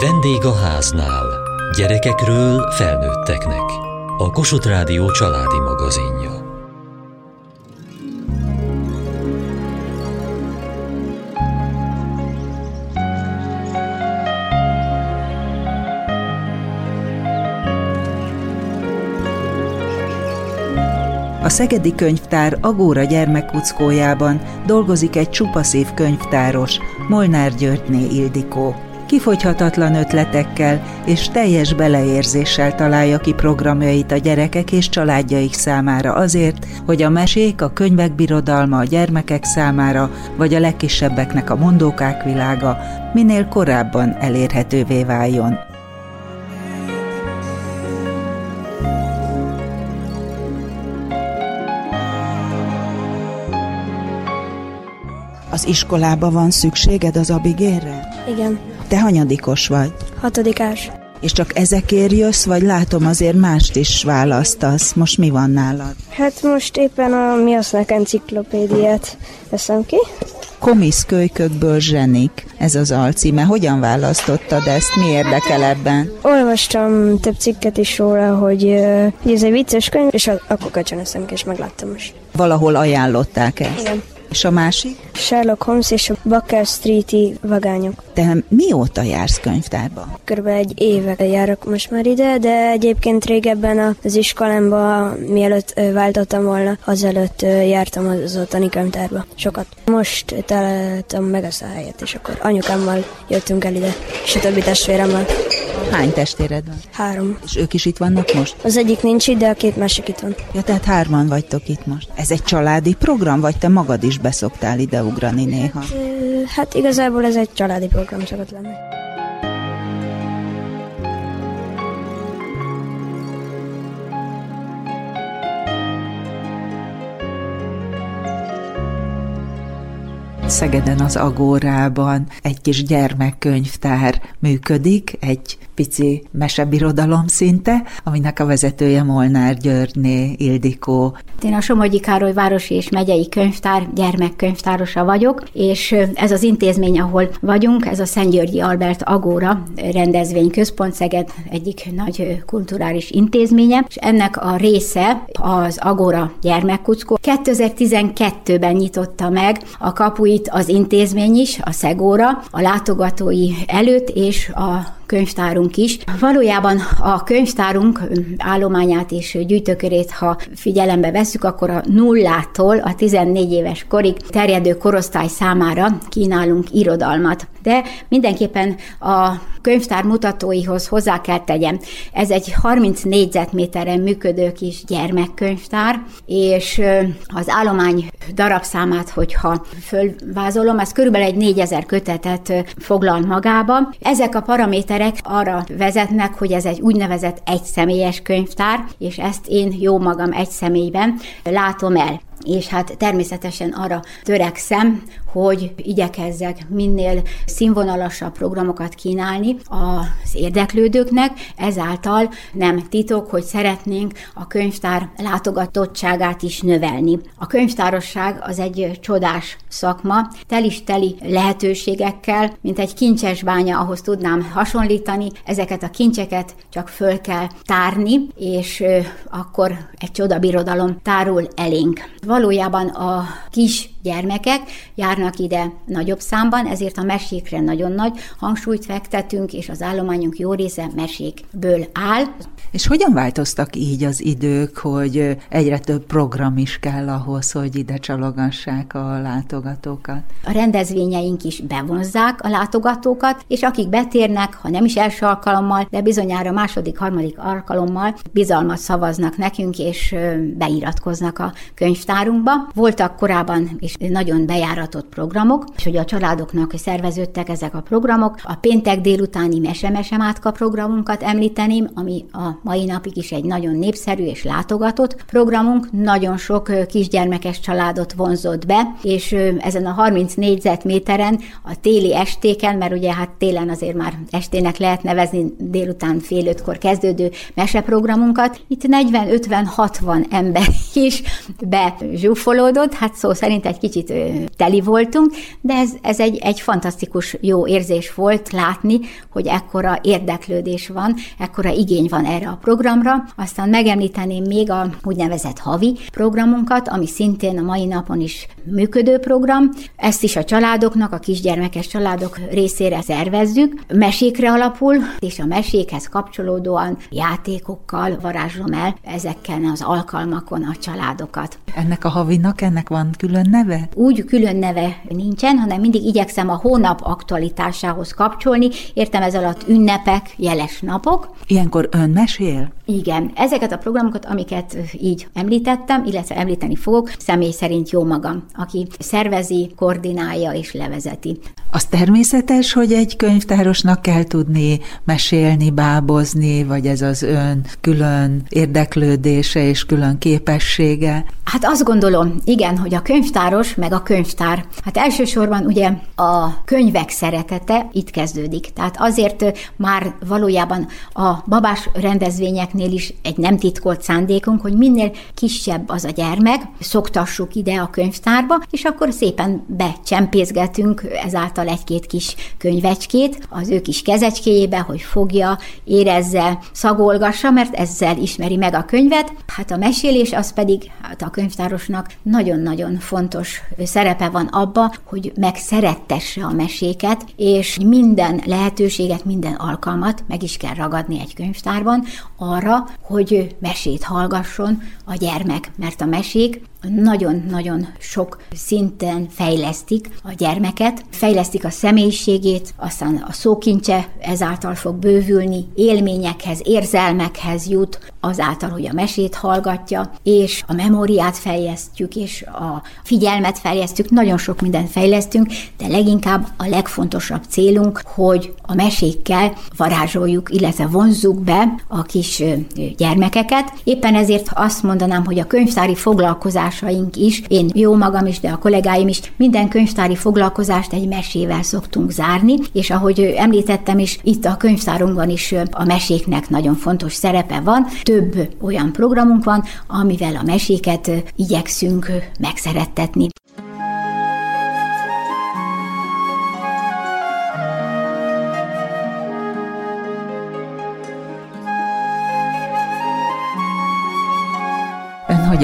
Vendég a háznál. Gyerekekről felnőtteknek. A Kossuth Rádió családi magazinja. A Szegedi Könyvtár Agóra gyermekkuckójában dolgozik egy csupaszív könyvtáros, Molnár Györgyné Ildikó. Kifogyhatatlan ötletekkel és teljes beleérzéssel találja ki programjait a gyerekek és családjaik számára azért, hogy a mesék, a könyvek birodalma a gyermekek számára, vagy a legkisebbeknek a mondókák világa minél korábban elérhetővé váljon. Az iskolába van szükséged az abigérre? Igen. Te hanyadikos vagy? Hatodikás. És csak ezekért jössz, vagy látom azért mást is választasz. Most mi van nálad? Hát most éppen a Mi hasznak enciklopédiát veszem ki. Komisz kölykökből zsenik, ez az alcíme. Hogyan választottad ezt? Mi érdekel ebben? Olvastam több cikket is róla, hogy, hogy ez egy vicces könyv, és akkor kölcsönöztem ki, és megláttam most. Valahol ajánlották ezt. Igen. És a másik? Sherlock Holmes és a Baker Street-i vagányok. Te mióta jársz könyvtárba? Körülbelül egy éve járok most már ide, de egyébként régebben az iskolámba, mielőtt váltottam volna, azelőtt jártam az ottani könyvtárba. Sokat. Most találtam meg ezt a helyet, és akkor anyukámmal jöttünk el ide, és a többi testvéremmel. Hány testvéred van? Három. És ők is itt vannak most? Az egyik nincs itt, de a két másik itt van. Ja, tehát hárman vagytok itt most. Ez egy családi program, vagy te magad is beszoktál ide ugrani néha? Ö, Hát igazából ez egy családi program szokott lenni. Szegeden az Agórában egy kis gyermekkönyvtár működik, egy pici mesebirodalom szinte, aminek a vezetője Molnár Györgyné Ildikó. Én a Somogyi Károly Városi és Megyei Könyvtár gyermekkönyvtárosa vagyok, és ez az intézmény, ahol vagyunk, ez a Szentgyörgyi Albert Agóra rendezvényközpont, Szeged egyik nagy kulturális intézménye, és ennek a része az Agóra gyermekkuckó. 2012-ben nyitotta meg a kapuit az intézmény is, a Szegóra, a látogatói előtt és a könyvtárunk is. Valójában a könyvtárunk állományát és gyűjtőkörét, ha figyelembe vesszük, akkor a nullától a 14 éves korig terjedő korosztály számára kínálunk irodalmat. De mindenképpen a könyvtár mutatóihoz hozzá kell tegyem. Ez egy 30 négyzetméteren működő kis gyermekkönyvtár, és az állomány darabszámát, hogyha fölvázolom, ez körülbelül egy 4000 kötetet foglal magába. Ezek a paraméterek arra vezetnek, hogy ez egy úgynevezett egyszemélyes könyvtár, és ezt én jó magam egy személyben látom el. És hát természetesen arra törekszem, hogy igyekezzek minél színvonalasabb programokat kínálni az érdeklődőknek, ezáltal nem titok, hogy szeretnénk a könyvtár látogatottságát is növelni. A könyvtárosság az egy csodás szakma, tel is teli lehetőségekkel, mint egy kincses bánya, ahhoz tudnám hasonlítani, ezeket a kincseket csak föl kell tárni, és akkor egy csodabirodalom tárul elénk. Valójában a kis gyermekek járnak ide nagyobb számban, ezért a mesékre nagyon nagy hangsúlyt fektetünk, és az állományunk jó része mesékből áll. És hogyan változtak így az idők, hogy egyre több program is kell ahhoz, hogy ide csalogassák a látogatókat? A rendezvényeink is bevonzzák a látogatókat, és akik betérnek, ha nem is első alkalommal, de bizonyára második, harmadik alkalommal bizalmat szavaznak nekünk, és beiratkoznak a könyvtárunkba. Voltak korábban is nagyon bejáratott programok, és hogy a családoknak szerveződtek ezek a programok. A péntek délutáni Mese-Mese Mátka programunkat említeném, ami a mai napig is egy nagyon népszerű és látogatott programunk. Nagyon sok kisgyermekes családot vonzott be, és ezen a 30 négyzetméteren a téli estéken, mert ugye hát télen azért már estének lehet nevezni délután fél ötkor kezdődő meseprogramunkat, itt 40-50-60 ember is bezsúfolódott, hát szó szerint egy kicsit teli voltunk, de ez, ez egy, egy fantasztikus jó érzés volt látni, hogy ekkora érdeklődés van, ekkora igény van erre a programra. Aztán megemlíteném még a úgynevezett havi programunkat, ami szintén a mai napon is működő program. Ezt is a családoknak, a kisgyermekes családok részére szervezzük. Mesékre alapul, és a mesékhez kapcsolódóan játékokkal varázslom el ezekkel az alkalmakon a családokat. Ennek a havinak, ennek van külön neve? Úgy külön neve nincsen, hanem mindig igyekszem a hónap aktualitásához kapcsolni. Értem ez alatt ünnepek, jeles napok. Ilyenkor ön mesél? Igen, ezeket a programokat, amiket így említettem, illetve említeni fogok, személy szerint jó magam, aki szervezi, koordinálja és levezeti. Az természetes, hogy egy könyvtárosnak kell tudni mesélni, bábozni, vagy ez az ön külön érdeklődése és külön képessége? Hát azt gondolom, igen, hogy a könyvtáros meg a könyvtár, hát elsősorban ugye a könyvek szeretete itt kezdődik. Tehát azért már valójában a babás rendezvényeknél is egy nem titkolt szándékunk, hogy minél kisebb az a gyermek, szoktassuk ide a könyvtárba, és akkor szépen becsempészgetünk ezáltal egy-két kis könyvecskét az ő kis kezecskéjébe, hogy fogja, érezze, szagolgassa, mert ezzel ismeri meg a könyvet. Hát a mesélés az pedig hát a könyvtárosnak nagyon-nagyon fontos szerepe van abba, hogy megszerettesse a meséket, és minden lehetőséget, minden alkalmat meg is kell ragadni egy könyvtárban arra, hogy mesét hallgasson a gyermek, mert a mesék nagyon-nagyon sok szinten fejlesztik a gyermeket, fejlesztik a személyiségét, aztán a szókincse ezáltal fog bővülni, élményekhez, érzelmekhez jut, azáltal, hogy a mesét hallgatja, és a memóriát fejlesztjük, és a figyelmet fejlesztjük, nagyon sok mindent fejlesztünk, de leginkább a legfontosabb célunk, hogy a mesékkel varázsoljuk, illetve vonzzuk be a kis gyermekeket. Éppen ezért azt mondanám, hogy a könyvtári foglalkozás foglalkozásaink is, én jó magam is, de a kollégáim is, minden könyvtári foglalkozást egy mesével szoktunk zárni, és ahogy említettem is, itt a könyvtárunkban is a meséknek nagyon fontos szerepe van. Több olyan programunk van, amivel a meséket igyekszünk megszerettetni.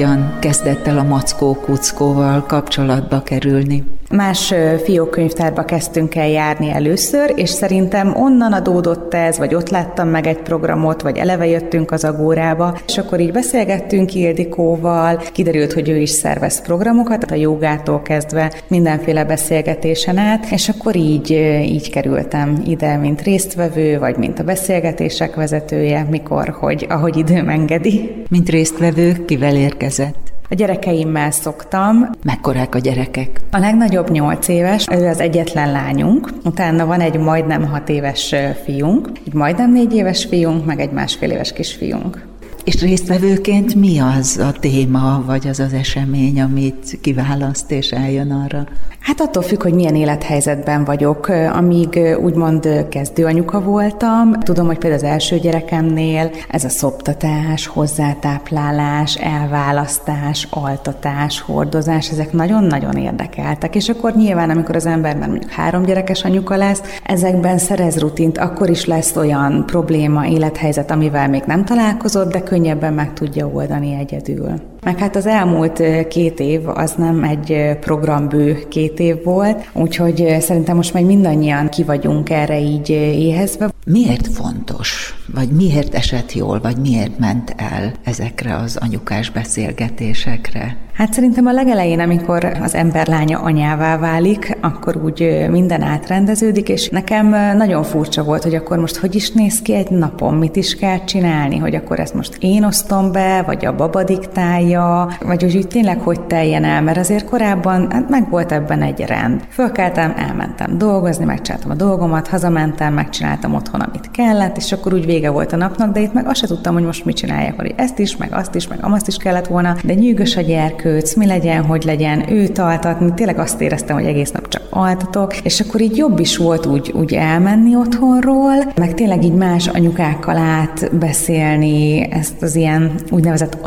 Hogyan kezdett el a Mackó Kuckóval kapcsolatba kerülni? Más fiókönyvtárba kezdtünk el járni először, és szerintem onnan adódott ez, vagy ott láttam meg egy programot, vagy eleve jöttünk az agórába, és akkor így beszélgettünk Ildikóval, kiderült, hogy ő is szervez programokat, a jogától kezdve mindenféle beszélgetésen át, és akkor így, így kerültem ide, mint résztvevő, vagy mint a beszélgetések vezetője, mikor, hogy, ahogy időm engedi. Mint résztvevő, kivel érkezett? A gyerekeimmel szoktam. Mekkorák a gyerekek? A legnagyobb 8 éves, ő az egyetlen lányunk, utána van egy majdnem 6 éves fiunk, egy majdnem 4 éves fiunk, meg egy másfél éves kisfiunk. És résztvevőként mi az a téma, vagy az az esemény, amit kiválaszt és eljön arra? Hát attól függ, hogy milyen élethelyzetben vagyok. Amíg úgymond kezdőanyuka voltam, tudom, hogy például az első gyerekemnél ez a szoptatás, hozzátáplálás, elválasztás, altatás, hordozás, ezek nagyon-nagyon érdekeltek. És akkor nyilván, amikor az ember már mondjuk három gyerekes anyuka lesz, ezekben szerez rutint, akkor is lesz olyan probléma, élethelyzet, amivel még nem találkozott, de könnyebben meg tudja oldani egyedül. Meg hát az elmúlt két év az nem egy programbő két év volt, úgyhogy szerintem most majd mindannyian ki vagyunk erre így éhezve. Miért fontos, vagy miért esett jól, vagy miért ment el ezekre az anyukás beszélgetésekre? Hát szerintem a legelején, amikor az ember lánya anyává válik, akkor úgy minden átrendeződik, és nekem nagyon furcsa volt, hogy akkor most hogy is néz ki egy napom, mit is kell csinálni, hogy akkor ezt most én osztom be, vagy a baba diktálja, vagy úgy, úgy tényleg hogy teljen el, mert azért korábban hát meg volt ebben egy rend. Fölkeltem, elmentem dolgozni, megcsináltam a dolgomat, hazamentem, megcsináltam otthon, amit kellett, és akkor úgy vége volt a napnak, de itt meg azt se tudtam, hogy most mit csináljak, hogy ezt is, meg azt is, meg azt is kellett volna, de nyűgös a gyerkőc, mi legyen, hogy legyen, őt altatni, tényleg azt éreztem, hogy egész nap csak altatok, és akkor így jobb is volt úgy, úgy elmenni otthonról, meg tényleg így más anyukákkal átbeszélni ezt az ilyen úgynevezett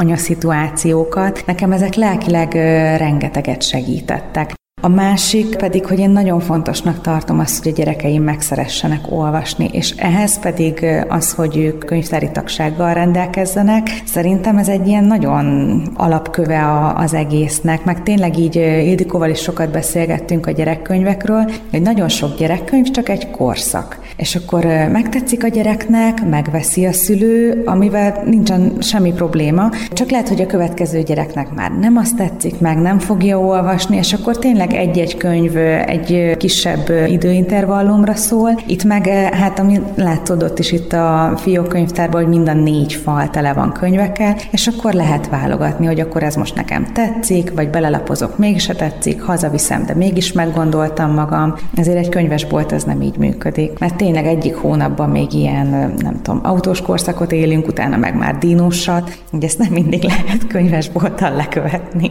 anyaszituációkat. Nekem ezek lelkileg rengeteget segítettek. A másik pedig, hogy én nagyon fontosnak tartom azt, hogy a gyerekeim megszeressenek olvasni, és ehhez pedig az, hogy ők könyvtári tagsággal rendelkezzenek, szerintem ez egy ilyen nagyon alapköve az egésznek, meg tényleg így Ildikóval is sokat beszélgettünk a gyerekkönyvekről, hogy nagyon sok gyerekkönyv csak egy korszak. És akkor megtetszik a gyereknek, megveszi a szülő, amivel nincsen semmi probléma, csak lehet, hogy a következő gyereknek már nem azt tetszik meg, nem fogja olvasni, és akkor tényleg egy-egy könyv egy kisebb időintervallumra szól. Itt meg, hát ami ott is itt a fiókönyvtárban, hogy mind a négy fal tele van könyvekkel, és akkor lehet válogatni, hogy akkor ez most nekem tetszik, vagy belelapozok, mégse tetszik, hazaviszem, de mégis meggondoltam magam. Ezért egy könyvesbolt ez nem így működik, mert tényleg egyik hónapban még ilyen, nem tudom, autós korszakot élünk, utána meg már dínosat, ugye ezt nem mindig lehet könyvesbolttal lekövetni.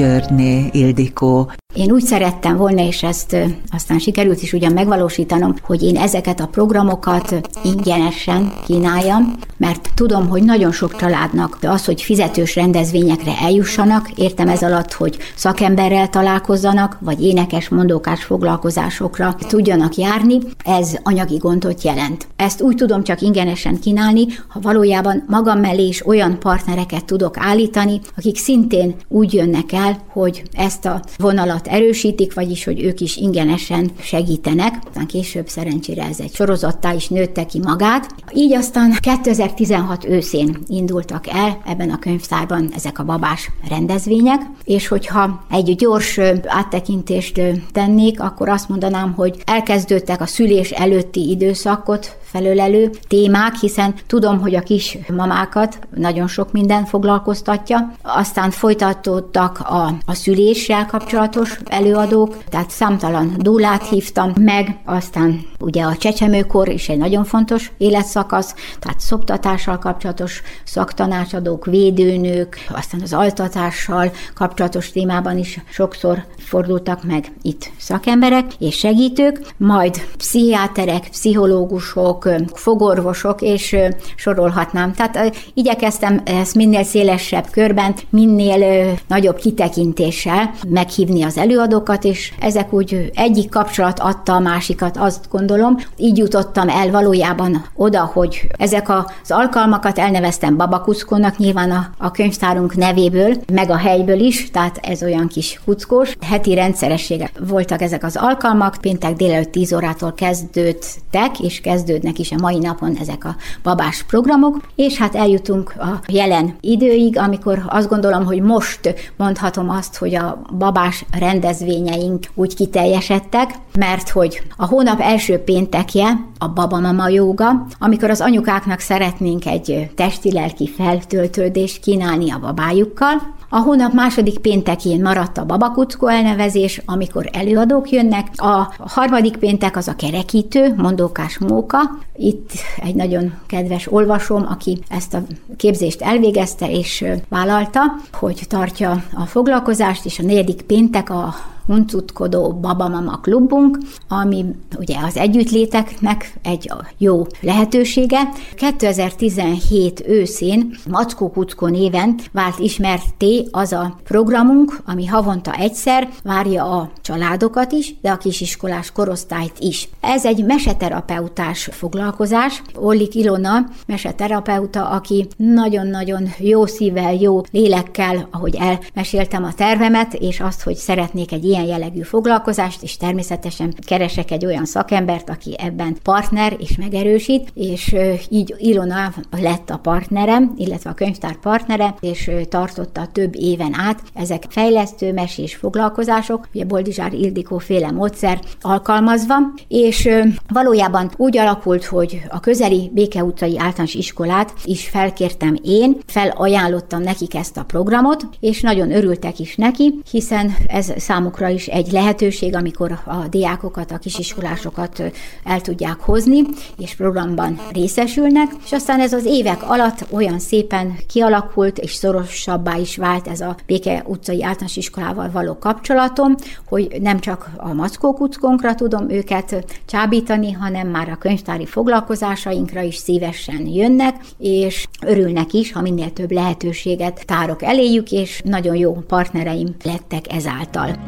Györgyné, Ildikó, én úgy szerettem volna, és ezt aztán sikerült is ugyan megvalósítanom, hogy én ezeket a programokat ingyenesen kínáljam, mert tudom, hogy nagyon sok családnak az, hogy fizetős rendezvényekre eljussanak, értem ez alatt, hogy szakemberrel találkozzanak, vagy énekes, mondókás foglalkozásokra tudjanak járni, ez anyagi gondot jelent. Ezt úgy tudom csak ingyenesen kínálni, ha valójában magam mellé is olyan partnereket tudok állítani, akik szintén úgy jönnek el, hogy ezt a vonalat erősítik, vagyis hogy ők is ingyenesen segítenek. Aztán később szerencsére ez egy sorozattá is nőtte ki magát. Így aztán 2016 őszén indultak el ebben a könyvtárban ezek a babás rendezvények, és hogyha egy gyors áttekintést tennék, akkor azt mondanám, hogy elkezdődtek a szülés előtti időszakot felölelő témák, hiszen tudom, hogy a kis mamákat nagyon sok minden foglalkoztatja. Aztán folytatódtak a, a szüléssel kapcsolatos előadók, tehát számtalan dúlát hívtam meg, aztán ugye a csecsemőkor is egy nagyon fontos életszakasz, tehát szoptatással kapcsolatos szaktanácsadók, védőnők, aztán az altatással kapcsolatos témában is sokszor fordultak meg itt szakemberek és segítők, majd pszichiáterek, pszichológusok, fogorvosok, és sorolhatnám. Tehát igyekeztem ezt minél szélesebb körben, minél nagyobb kitekintéssel meghívni az előadókat, és ezek úgy egyik kapcsolat adta a másikat, azt gondolom. Így jutottam el valójában oda, hogy ezek az alkalmakat elneveztem babakuckónak, nyilván a, a könyvtárunk nevéből, meg a helyből is, tehát ez olyan kis kuckós. Heti rendszeressége voltak ezek az alkalmak, péntek délelőtt 10 órától kezdődtek, és kezdődnek is a mai napon ezek a babás programok, és hát eljutunk a jelen időig, amikor azt gondolom, hogy most mondhatom azt, hogy a babás rendezvényeink úgy kiteljesedtek, mert hogy a hónap első péntekje a babamama jóga, amikor az anyukáknak szeretnénk egy testi-lelki feltöltődést kínálni a babájukkal, a hónap második péntekén maradt a babakuckó elnevezés, amikor előadók jönnek. A harmadik péntek az a kerekítő, mondókás móka. Itt egy nagyon kedves olvasom, aki ezt a képzést elvégezte és vállalta, hogy tartja a foglalkozást, és a negyedik péntek a huncutkodó babamama klubunk, ami ugye az együttléteknek egy jó lehetősége. 2017 őszén Mackó Kuckó néven vált ismerté az a programunk, ami havonta egyszer várja a családokat is, de a kisiskolás korosztályt is. Ez egy meseterapeutás foglalkozás. Ollik Ilona meseterapeuta, aki nagyon-nagyon jó szívvel, jó lélekkel, ahogy elmeséltem a tervemet, és azt, hogy szeretnék egy ilyen ilyen jellegű foglalkozást, és természetesen keresek egy olyan szakembert, aki ebben partner és megerősít, és így Ilona lett a partnerem, illetve a könyvtár partnere, és tartotta több éven át ezek fejlesztő mesés foglalkozások, ugye Boldizsár Ildikó féle módszer alkalmazva, és valójában úgy alakult, hogy a közeli Béke utcai általános iskolát is felkértem én, felajánlottam nekik ezt a programot, és nagyon örültek is neki, hiszen ez számukra is egy lehetőség, amikor a diákokat, a kisiskolásokat el tudják hozni, és programban részesülnek, és aztán ez az évek alatt olyan szépen kialakult, és szorosabbá is vált ez a Béke utcai általános iskolával való kapcsolatom, hogy nem csak a Mackó kuckónkra tudom őket csábítani, hanem már a könyvtári foglalkozásainkra is szívesen jönnek, és örülnek is, ha minél több lehetőséget tárok eléjük, és nagyon jó partnereim lettek ezáltal.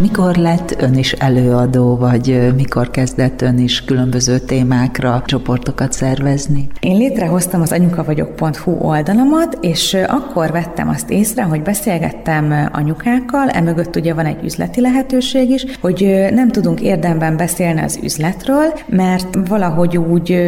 Mikor lett ön is előadó, vagy mikor kezdett ön is különböző témákra csoportokat szervezni? Én létrehoztam az anyukavagyok.hu oldalamat, és akkor vettem azt észre, hogy beszélgettem anyukákkal, emögött ugye van egy üzleti lehetőség is, hogy nem tudunk érdemben beszélni az üzletről, mert valahogy úgy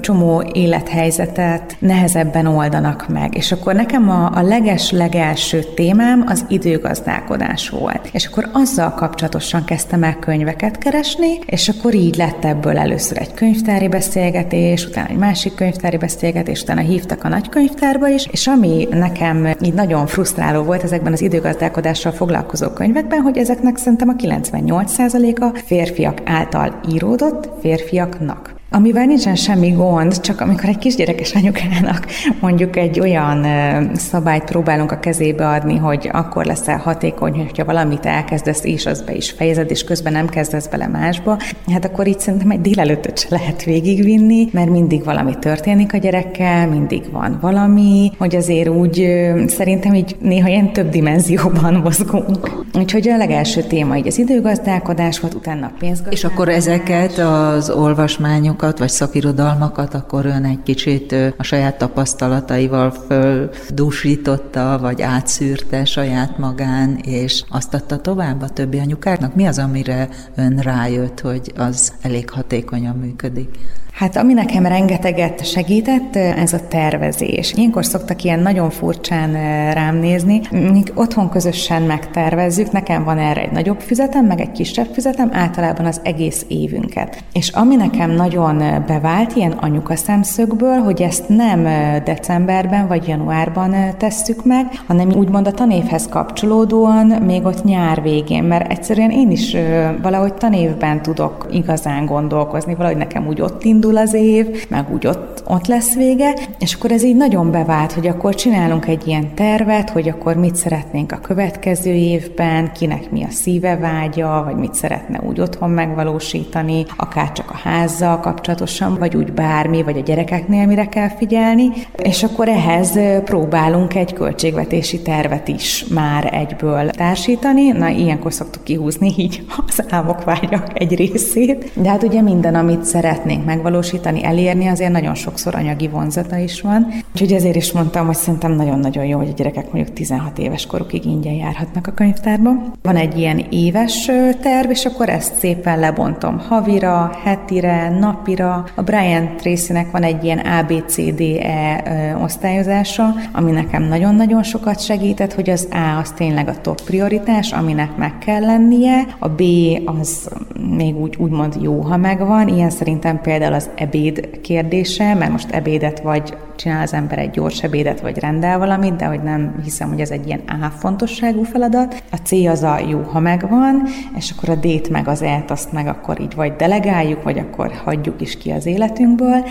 csomó élethelyzetet nehezebben oldanak meg. És akkor nekem a, a leges-legelső témám az időgazdálkodás volt. És akkor azzal kapcsolatosan kezdtem el könyveket keresni, és akkor így lett ebből először egy könyvtári beszélgetés, utána egy másik könyvtári beszélgetés, utána hívtak a nagykönyvtárba is, és ami nekem így nagyon frusztráló volt ezekben az időgazdálkodással foglalkozó könyvekben, hogy ezeknek szerintem a 98%-a férfiak által íródott férfiaknak. Amivel nincsen semmi gond, csak amikor egy kisgyerekes anyukának mondjuk egy olyan szabályt próbálunk a kezébe adni, hogy akkor leszel hatékony, hogyha valamit elkezdesz, és az be is fejezed, és közben nem kezdesz bele másba, hát akkor így szerintem egy délelőttöt se lehet végigvinni, mert mindig valami történik a gyerekkel, mindig van valami, hogy azért úgy szerintem így néha ilyen több dimenzióban mozgunk. Úgyhogy a legelső téma így az időgazdálkodás volt, utána a pénzgazdálkodás. És akkor ezeket az olvasmányok tanulmányokat, vagy szakirodalmakat, akkor ön egy kicsit a saját tapasztalataival földúsította, vagy átszűrte saját magán, és azt adta tovább a többi anyukáknak? Mi az, amire ön rájött, hogy az elég hatékonyan működik? Hát ami nekem rengeteget segített, ez a tervezés. Ilyenkor szoktak ilyen nagyon furcsán rám nézni. Mi otthon közösen megtervezzük, nekem van erre egy nagyobb füzetem, meg egy kisebb füzetem, általában az egész évünket. És ami nekem nagyon bevált ilyen anyuka szemszögből, hogy ezt nem decemberben vagy januárban tesszük meg, hanem úgymond a tanévhez kapcsolódóan még ott nyár végén, mert egyszerűen én is valahogy tanévben tudok igazán gondolkozni, valahogy nekem úgy ott indul, indul az év, meg úgy ott, ott lesz vége, és akkor ez így nagyon bevált, hogy akkor csinálunk egy ilyen tervet, hogy akkor mit szeretnénk a következő évben, kinek mi a szíve vágya, vagy mit szeretne úgy otthon megvalósítani, akár csak a házzal kapcsolatosan, vagy úgy bármi, vagy a gyerekeknél mire kell figyelni, és akkor ehhez próbálunk egy költségvetési tervet is már egyből társítani. Na, ilyenkor szoktuk kihúzni így az álmok vágyak egy részét. De hát ugye minden, amit szeretnénk megvalósítani, megvalósítani, elérni, azért nagyon sokszor anyagi vonzata is van. Úgyhogy ezért is mondtam, hogy szerintem nagyon-nagyon jó, hogy a gyerekek mondjuk 16 éves korukig ingyen járhatnak a könyvtárba. Van egy ilyen éves terv, és akkor ezt szépen lebontom havira, hetire, napira. A Brian Tracy-nek van egy ilyen ABCDE osztályozása, ami nekem nagyon-nagyon sokat segített, hogy az A az tényleg a top prioritás, aminek meg kell lennie, a B az még úgy úgymond jó, ha megvan, ilyen szerintem például az ebéd kérdése, mert most ebédet vagy csinál az ember egy gyors ebédet, vagy rendel valamit, de hogy nem hiszem, hogy ez egy ilyen A fontosságú feladat. A C az a jó, ha megvan, és akkor a D-t meg az E-t azt meg akkor így vagy delegáljuk, vagy akkor hagyjuk is ki az életünkből.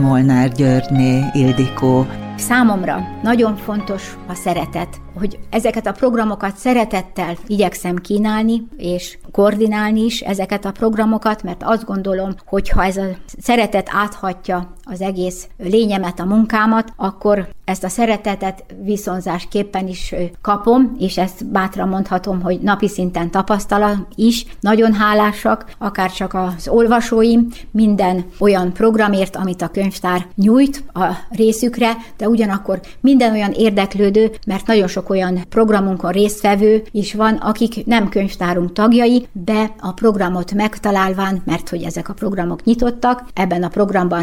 Molnár Györgyné, Ildikó. Számomra nagyon fontos a szeretet, hogy ezeket a programokat szeretettel igyekszem kínálni, és koordinálni is ezeket a programokat, mert azt gondolom, hogy ha ez a szeretet áthatja az egész lényemet, a munkámat, akkor ezt a szeretetet viszonzásképpen is kapom, és ezt bátran mondhatom, hogy napi szinten tapasztalat is. Nagyon hálásak, akár csak az olvasóim, minden olyan programért, amit a könyvtár nyújt a részükre, de ugyanakkor minden olyan érdeklődő, mert nagyon sok olyan programunkon résztvevő is van, akik nem könyvtárunk tagjai, de a programot megtalálván, mert hogy ezek a programok nyitottak, ebben a programban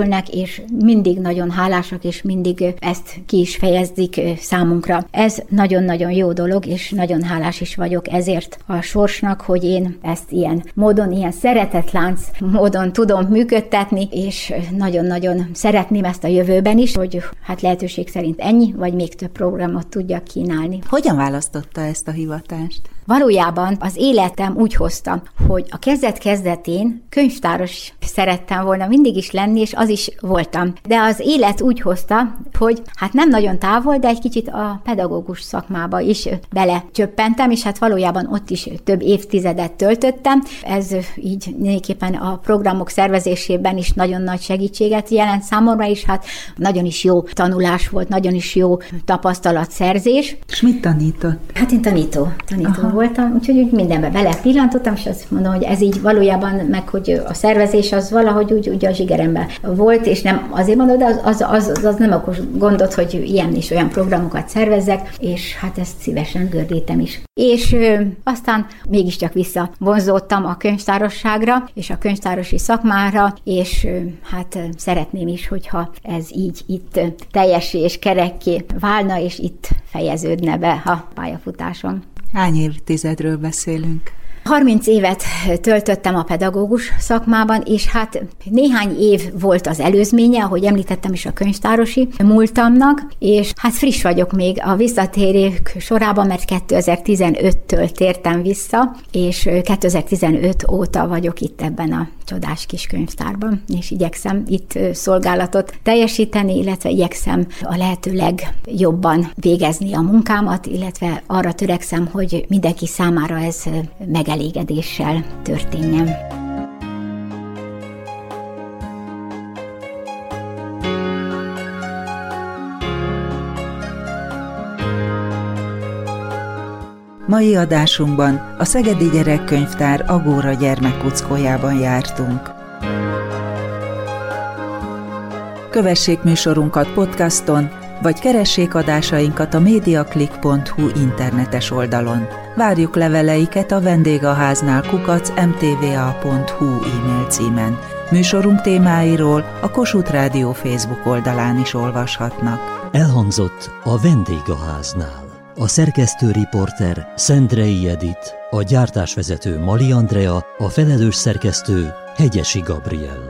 részesülnek, és mindig nagyon hálásak, és mindig ezt ki is fejezzik számunkra. Ez nagyon-nagyon jó dolog, és nagyon hálás is vagyok ezért a sorsnak, hogy én ezt ilyen módon, ilyen szeretetlánc módon tudom működtetni, és nagyon-nagyon szeretném ezt a jövőben is, hogy hát lehetőség szerint ennyi, vagy még több programot tudjak kínálni. Hogyan választotta ezt a hivatást? Valójában az életem úgy hozta, hogy a kezdet-kezdetén könyvtáros szerettem volna mindig is lenni, és az is voltam. De az élet úgy hozta, hogy hát nem nagyon távol, de egy kicsit a pedagógus szakmába is belecsöppentem, és hát valójában ott is több évtizedet töltöttem. Ez így néképpen a programok szervezésében is nagyon nagy segítséget jelent számomra, és hát nagyon is jó tanulás volt, nagyon is jó tapasztalatszerzés. És mit tanított? Hát én tanító, tanító Aha. Voltam, úgyhogy úgy mindenbe bele pillantottam, és azt mondom, hogy ez így valójában, meg hogy a szervezés az valahogy úgy, úgy a zsigeremben volt, és nem azért mondom, de az, az, az, az, nem okos gondot, hogy ilyen és olyan programokat szervezzek, és hát ezt szívesen gördítem is. És ö, aztán mégiscsak visszavonzódtam a könyvtárosságra, és a könyvtárosi szakmára, és ö, hát szeretném is, hogyha ez így itt teljessé és kerekké válna, és itt fejeződne be a pályafutásom. Hány évtizedről beszélünk? 30 évet töltöttem a pedagógus szakmában, és hát néhány év volt az előzménye, ahogy említettem is a könyvtárosi múltamnak, és hát friss vagyok még a visszatérők sorában, mert 2015-től tértem vissza, és 2015 óta vagyok itt ebben a csodás kis könyvtárban, és igyekszem itt szolgálatot teljesíteni, illetve igyekszem a lehető legjobban végezni a munkámat, illetve arra törekszem, hogy mindenki számára ez megelégedéssel történjen. Mai adásunkban a Szegedi Gyerekkönyvtár Agóra gyermekkuckójában jártunk. Kövessék műsorunkat podcaston, vagy keressék adásainkat a mediaclick.hu internetes oldalon. Várjuk leveleiket a vendégháznál kukac mtva.hu e-mail címen. Műsorunk témáiról a Kossuth Rádió Facebook oldalán is olvashatnak. Elhangzott a vendégháznál. A szerkesztő riporter Szendrei Edit, a gyártásvezető Mali Andrea, a felelős szerkesztő Hegyesi Gabriel.